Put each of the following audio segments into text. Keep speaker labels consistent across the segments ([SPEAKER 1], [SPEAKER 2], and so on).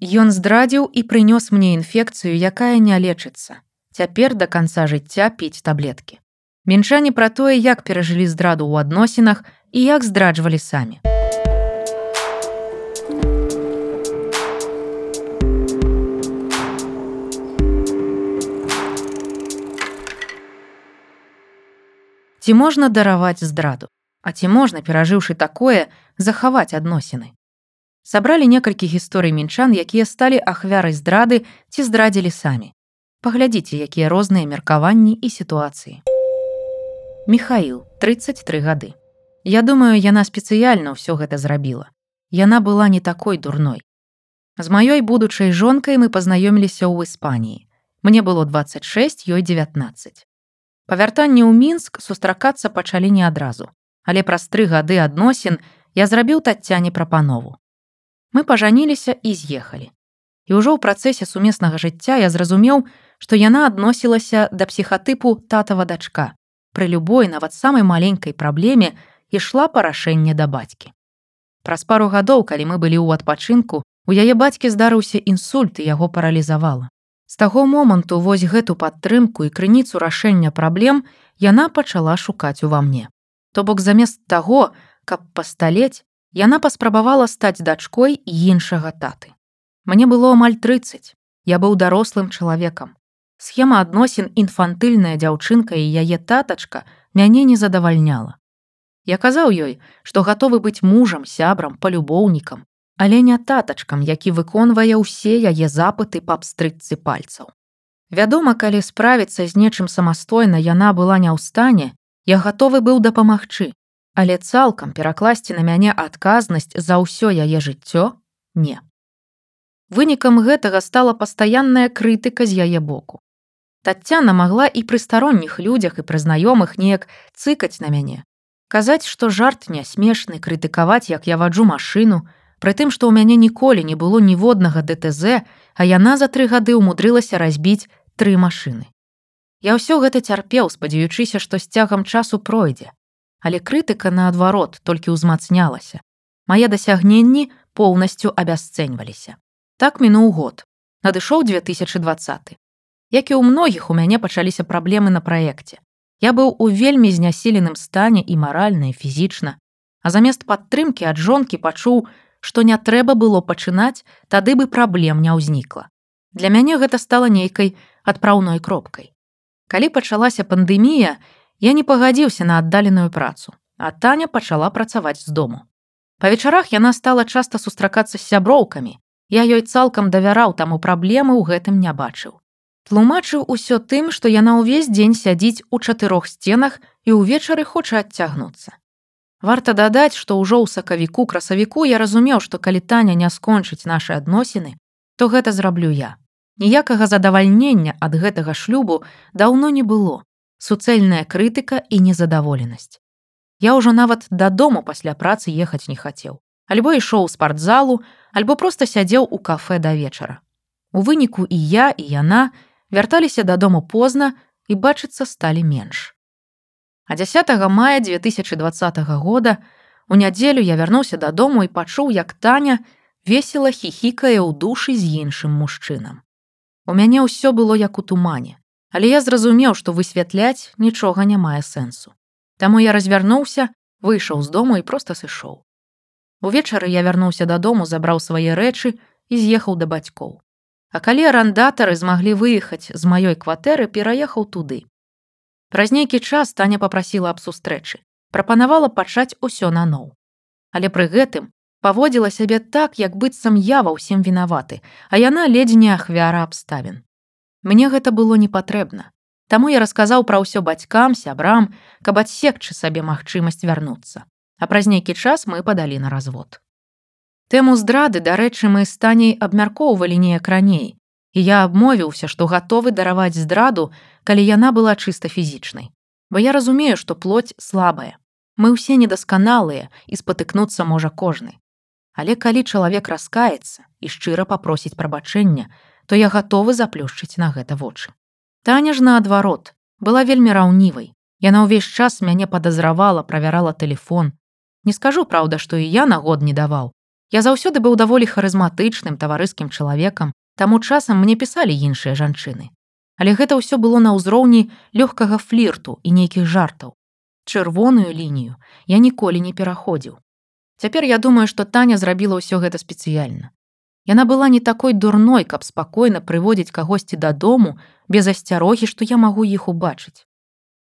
[SPEAKER 1] Ён здрадзіў і прынёс мне інфекцыю, якая не лечыцца. Цяпер да канца жыцця піць таблеткі. Мінчане пра тое, як перажылі здраду ў адносінах і як здраджвалі самі. Ці можна дараваць здраду, А ці можна, перажыўшы такое, захаваць адносіны. Сабралі некалькі гісторый мінчан, якія сталі ахвярай здрады ці здрадзілі самі. Паглядзіце, якія розныя меркаванні і сітуацыі. Михаил, 33 гады. Я думаю, яна спецыяльна ўсё гэта зрабіла. Яна была не такой дурной. З маёй будучай жонкай мы пазнаёміліся ў Іспаніі. Мне было 26, ёй 19. Па вяртанні ў мінск сустракацца пачалі не адразу, але праз тры гады адносін я зрабіў тацяне прапанову. Мы пажаніліся і з'ехалі. І ўжо ў працэсе сумеснага жыцця я зразумеў, што яна адносілася да псіхатыпу татава дачка. Пры любой нават самай маленькай праблеме ішла парашэнне да бацькі. Праз пару гадоў, калі мы былі ў адпачынку, у яе бацькі здарыўся інсульт і яго паралізавала. З таго моманту вось гэту падтрымку і крыніцу рашэння праблем яна пачала шукаць ува мне. То бок замест таго, каб пасталець, Яна паспрабавала стаць дачкой іншага таты. Мне было амаль 30. Я быў дарослым чалавекам. Схема адносін інфантыльная дзяўчынка і яе татачка мяне не задавальняла. Я казаў ёй, што гатовы быць мужам, сябрам, палюбоўнікам, але не татачкам, які выконвае ўсе яе запыты па абстрыцы пальцаў. Вядома, калі справіцца з нечым самастойна яна была не ў стане, я гатовы быў дапамагчы, але цалкам перакласці на мяне адказнасць за ўсё яе жыццё не. Вынікам гэтага стала пастаянная крытыка з яе боку. Тацяна магла і пры старонніх людзях і прызнаёмых неяк цыкаць на мяне. Казаць, што жарт не смешны, крытыкаваць, як я ваджу машыну, пры тым, што ў мяне ніколі не было ніводнага ДТЗ, а яна за тры гады ўмудрылася разбіць тры машыны. Я ўсё гэта цярпеў, спадзяючыся, што з цягам часу пройдзе але крытыка наадварот толькі ўзмацнялася. Мае дасягненні поўнасцю абясцэньваліся. Так мінуў год. Надышоў 2020. Як і ў многіх у мяне пачаліся праблемы на праекце. Я быў у вельмі знясіленым стане і маральна і фізічна, а замест падтрымкі ад жонкі пачуў, што не трэба было пачынаць, тады бы праблем не ўзнікла. Для мяне гэта стала нейкай адпраўной кропкай. Калі пачалася пандэмія, Я не пагадзіўся на аддаленую працу, а Таня пачала працаваць з дому. Па вечарах яна стала часта сустракацца з сяброўкамі. Я ёй цалкам давяраў таму праблемы ў гэтым не бачыў. Тлумачыў усё тым, што яна ўвесь дзень сядзіць у чатырох сценах і ўвечары хоча адцягнуцца. Варта дадаць, што ўжо ў сакавіку красавіку я разумеў, што калі Таня не скончыць нашы адносіны, то гэта зраблю я. Ніякага задавальнення ад гэтага шлюбу даўно не было суцэльная крытыка і незадаволенасць. Я ўжо нават дадому пасля працы ехаць не хацеў. Альбо ішоў у спартзалу, альбо проста сядзеў у кафе да вечара. У выніку і я і яна вярталіся дадому позна і бачыцца сталі менш. А 10 мая 2020 года у нядзелю я вярнуўся дадому і пачуў, як Таня весела хіхікае ў душы з іншым мужчынам. У мяне ўсё было як у тумане. Але я зразумеў, што высвятляць нічога не мае сэнсу. Таму я развярнуўся, выйшаў з дому і проста сышоў. Увечары я вярнуўся дадому, забраў свае рэчы і з'ехаў да бацькоў. А калі арандатары змаглі выехаць з маёй кватэры, пераехаў туды. Праз нейкі час Таня попрасіла аб сустрэчы, прапанавала пачаць усё наноў. Але пры гэтым паводзіла сябе так, як быццам я ва ўсім вінаваты, а яна ледзь не ахвяра абставін. Мне гэта было не патрэбна. Таму я расказаў пра ўсё бацькам, сябрам, каб адсекчы сабе магчымасць вярнуцца. А праз нейкі час мы падалі на развод. Тэму здрады, дарэчы, мы з таней абмяркоўвалі неяк раней. І я абмовіўся, што гатовы дараваць здраду, калі яна была чыста фізічнай. Бо я разумею, што плоть слабая. Мы ўсе недасканалыя і спатыкнуцца можа кожны. Але калі чалавек раскаецца і шчыра папросіць прабачэння, то я гатовы заплюшчыць на гэта вочы. Таня ж наадварот была вельмі раўнівай. Яна ўвесь час мяне падазравала, правярала телефон. Не скажу праўда, што і я на год не даваў, Я заўсёды быў даволі харызматычным таварыскім чалавекам, таму часам мне пісалі іншыя жанчыны. Але гэта ўсё было на ўзроўні лёгкага флірту і нейкіх жартаў. Чырвоную лінію я ніколі не пераходзіў. Цяпер я думаю, што Таня зрабіла ўсё гэта спецыяльна. Яна была не такой дурной, каб спакойна прыводзіць кагосьці дадому без асцярогі, што я магу іх убачыць.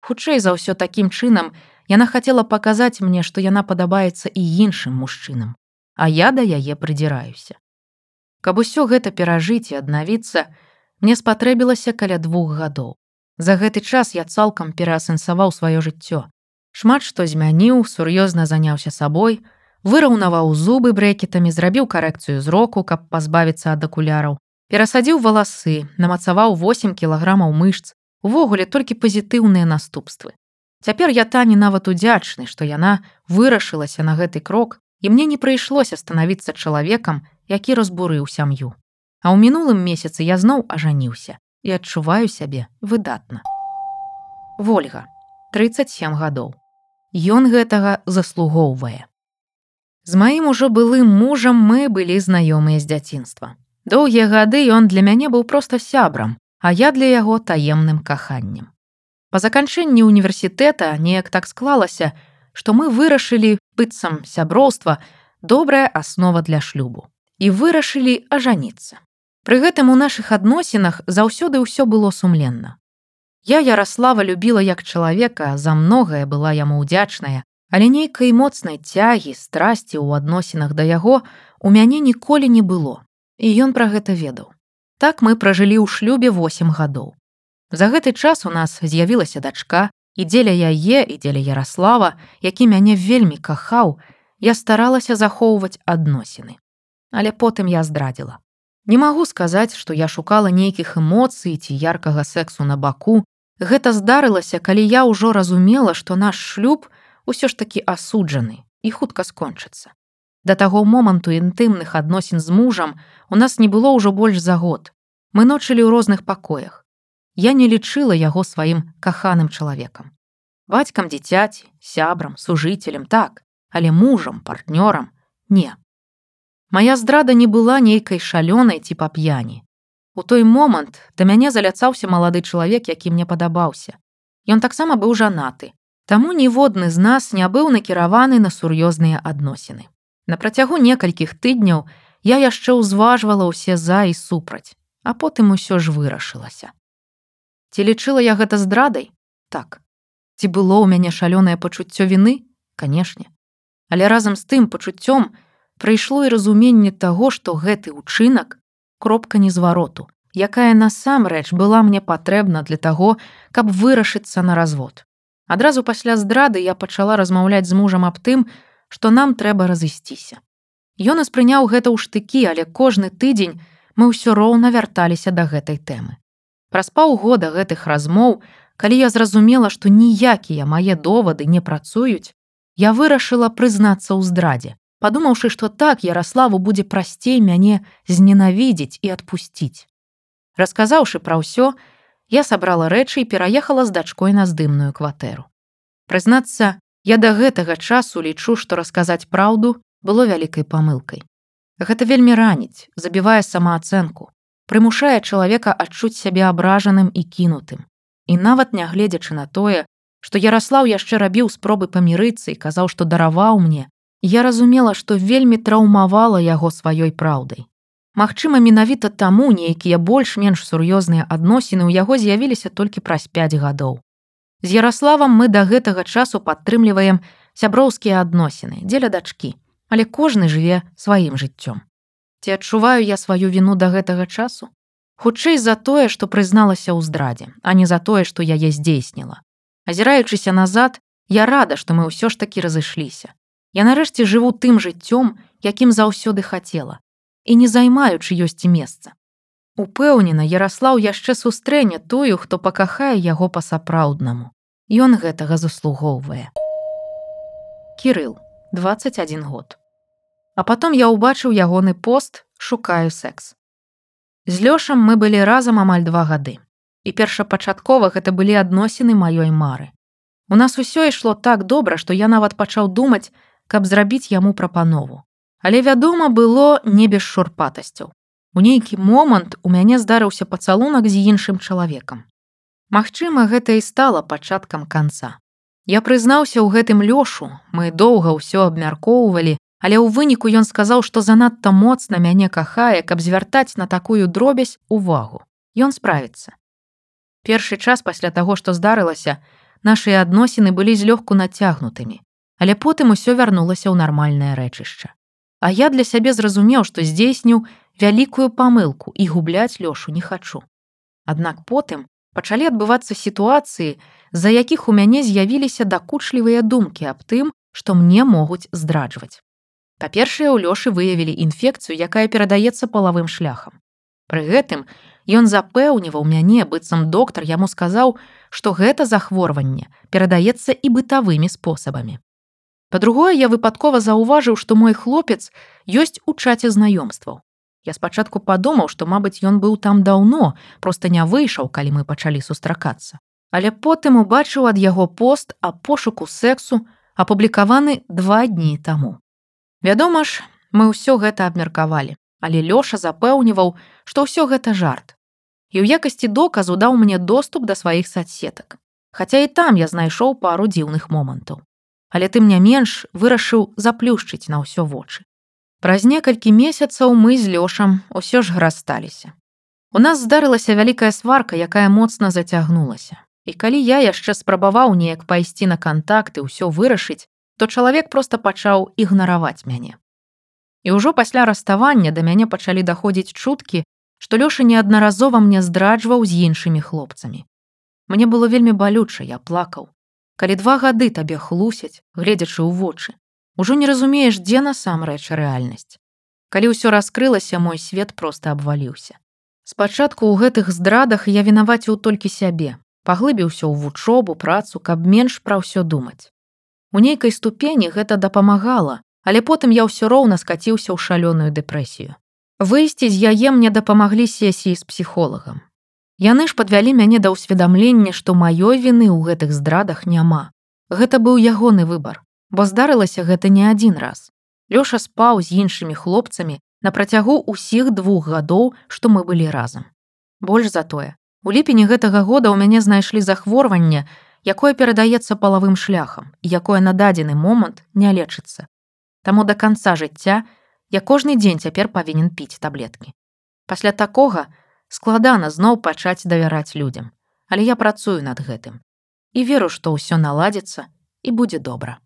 [SPEAKER 1] Хутчэй за ўсё такім чынам яна хацела паказаць мне, што яна падабаецца і іншым мужчынам а я да яе прыдзіраюся. Каб усё гэта перажыць і аднавіцца, мне спатрэбілася каля двух гадоў. За гэты час я цалкам пераасэнсаваў сваё жыццё. Шмат што змяніў, сур'ёзна заняўся сабой, выраўнаваў зубы брэкетамі, зрабіў карэкцыю зроку, каб пазбавіцца ад акуляраў, перасадзіў валасы, намацаваў 8 кілаграмаў мышц, увогуле толькі пазітыўныя наступствы. Цяпер я тані нават удзячны, што яна вырашылася на гэты крок і мне не прыйшлося станавіцца чалавекам, які разбурыў сям'ю. А ў мінулым месяцы я зноў ажаніўся і адчуваю сябе выдатна. Вольга 37 гадоў. Ён гэтага заслугоўвае. З маім ужо былым мужам мы былі знаёмыя з дзяцінства. Доўгія гады ён для мяне быў проста сябрам, а я для яго таемным каханнем. Па заканчэнні універсітэта неяк так склалася, што мы вырашылі быццам сяброўства добрая аснова для шлюбу і вырашылі ажаніцца. Пры гэтым у нашых адносінах заўсёды ўсё было сумленна. Я Ярослава любіла як чалавека, за многае была яму ўдзячная, але нейкай моцнай цягі, страсці ў адносінах да яго у мяне ніколі не было. І ён пра гэта ведаў. Так мы пражылі ў шлюбе 8 гадоў. За гэты час у нас з'явілася дачка, І дзеля яе і дзеля Ярослава, які мяне вельмі кахаў, я старалася захоўваць адносіны. Але потым я здрадзіла. Не магу сказаць, што я шукала нейкіх эмоцый ці яркага сексу на баку. Гэта здарылася, калі я ўжо разумела, што наш шлюб усё ж такі асуджаны і хутка скончыцца. Да таго моманту інтымных адносін з мужам у нас не было ўжо больш за год. Мы ночылі ў розных пакоях я не лічыла яго сваім каханым чалавекам. Бацькам дзіцяці, сябрам, сужыцелем так, але мужам, партнёрам не. Мая здрада не была нейкай шалёнай ці па п'яні. У той момант да мяне заляцаўся малады чалавек, які мне падабаўся. Ён таксама быў жанаты, таму ніводны з нас не быў накіраваны на сур'ёзныя адносіны. На працягу некалькіх тыдняў я яшчэ ўзважвала ўсе за і супраць, а потым усё ж вырашылася. Ці лічыла я гэта здрадай? Так. Ці было ў мяне шалёнае пачуццё віны, канешне. Але разам з тым пачуццём прыйшло і разуменне таго, што гэты ўчынак кропка незвароту, якая насамрэч была мне патрэбна для таго, каб вырашыцца на развод. Адразу пасля здрады я пачала размаўляць з мужам аб тым, што нам трэба разысціся. Ён успрыняў гэта ў штыкі, але кожны тыдзень мы ўсё роўна вярталіся да гэтай тэмы. Праз паўгода гэтых размоў, калі я зразумела, што ніякія мае довады не працуюць, я вырашыла прызнацца ў здрадзе, падумаўшы, што так Ярославу будзе прасцей мяне зненавідзець і адпусціць. Расказаўшы пра ўсё, я сабрала рэчы і пераехала з дачкой на здымную кватэру. Прызнацца, я да гэтага часу лічу, што расказаць праўду было вялікай памылкай. Гэта вельмі раніць, забівае самаацэнку, прымушае чалавека адчуць сябе абражаным і кінутым. І нават нягледзячы на тое, што Ярослаў яшчэ рабіў спробы памірыцца і казаў, што дараваў мне, я разумела, што вельмі траўмавала яго сваёй праўдай. Магчыма, менавіта таму нейкія больш-менш сур'ёзныя адносіны ў яго з'явіліся толькі праз 5 гадоў. З Ярославам мы да гэтага часу падтрымліваем сяброўскія адносіны, дзеля дачкі, але кожны жыве сваім жыццём. Ці адчуваю я сваю віну да гэтага часу? Хутчэй за тое, што прызналася ў здрадзе, а не за тое, што яе здзейсніла. Азіраючыся назад, я рада, што мы ўсё ж такі разышліся. Я нарэшце жыву тым жыццём, якім заўсёды хацела і не займаючы ёсць месца. Упэўнена, Ярослаў яшчэ сустрэне тую, хто пакахае яго па-сапраўднаму. Ён гэтага заслугоўвае. Кірыл, 21 год. А потом я ўбачыў ягоны пост шукаю секс. З лёшам мы былі разам амаль два гады. І першапачаткова гэта былі адносіны маёй мары. У нас усё ішло так добра, што я нават пачаў думаць, каб зрабіць яму прапанову. Але вядома было не без шурпатасцяў. У нейкі момант у мяне здарыўся пацалунак з іншым чалавекам. Магчыма, гэта і стала пачаткам канца. Я прызнаўся ў гэтым лёшу, мы доўга ўсё абмяркоўвалі, але ў выніку ён сказаў, што занадта моцна мяне кахае, каб звяртаць на такую дробязь увагу. Ён справіцца. Першы час пасля таго, што здарылася, нашыя адносіны былі злёгку нацягнутымі, але потым усё вярнулася ў нармальнае рэчышча. А я для сябе зразумеў, што здзейсніў вялікую памылку і губляць лёшу не хачу. Аднак потым пачалі адбывацца сітуацыі, з-за якіх у мяне з'явіліся дакучлівыя думкі аб тым, што мне могуць здраджваць. Па-першае, у лёшы выявілі інфекцыю, якая перадаецца палавым шляхам. Пры гэтым ён запэўніваў мяне, быццам доктар яму сказаў, што гэта захворванне перадаецца і бытавымі спосабамі. Па-другое, я выпадкова заўважыў, што мой хлопец ёсць у чаце знаёмстваў. Я спачатку падумаў, што, мабыць, ён быў там даўно, проста не выйшаў, калі мы пачалі сустракацца. Але потым убачыў ад яго пост а пошуку сексу апублікаваны два дні таму. Вядома ж, мы ўсё гэта абмеркавалі, але Лёша запэўніваў, што ўсё гэта жарт. І ў якасці доказу даў мне доступ да сваіх садсетак. Хаця і там я знайшоў пару дзіўных момантаў. Але тым не менш вырашыў заплюшчыць на ўсё вочы. Праз некалькі месяцаў мы з лёшам усё ж грасталіся. У нас здарылася вялікая сварка, якая моцна зацягнулася. І калі я яшчэ спрабаваў неяк пайсці на кантакты ўсё вырашыць, то чалавек проста пачаў ігнараваць мяне. І ўжо пасля раставання да мяне пачалі даходзіць чуткі, што лёша неаднаразова мне здраджваў з іншымі хлопцамі. Мне было вельмі балюча, я плакаў. Калі два гады табе хлусяць, гледзячы ў вочы, Ужо не разумееш, дзе насамрэч рэальнасць. Калі ўсё раскрылася, мой свет проста абваліўся. Спачатку ў гэтых здрадах я вінаваціў толькі сябе, паглыбіўся ў вучобу, працу, каб менш пра ўсё думаць. У нейкай ступені гэта дапамагала, але потым я ўсё роўна скаціўся ў шалёную дэпрэсію. Выйсці з яе мне дапамаглі сесіі з псіхолагам. Яны ж падвялі мяне да ўсведамлення, што маёй віны ў гэтых здрадах няма. Гэта быў ягоны выбар бо здарылася гэта не адзін раз. Лёша спаў з іншымі хлопцамі на працягу ўсіх двух гадоў, што мы былі разам. Больш за тое, у ліпені гэтага года ў мяне знайшлі захворванне, якое перадаецца палавым шляхам, якое на дадзены момант не лечыцца. Таму да канца жыцця я кожны дзень цяпер павінен піць таблеткі. Пасля такога складана зноў пачаць давяраць людзям, але я працую над гэтым і веру, што ўсё наладзіцца і будзе добра.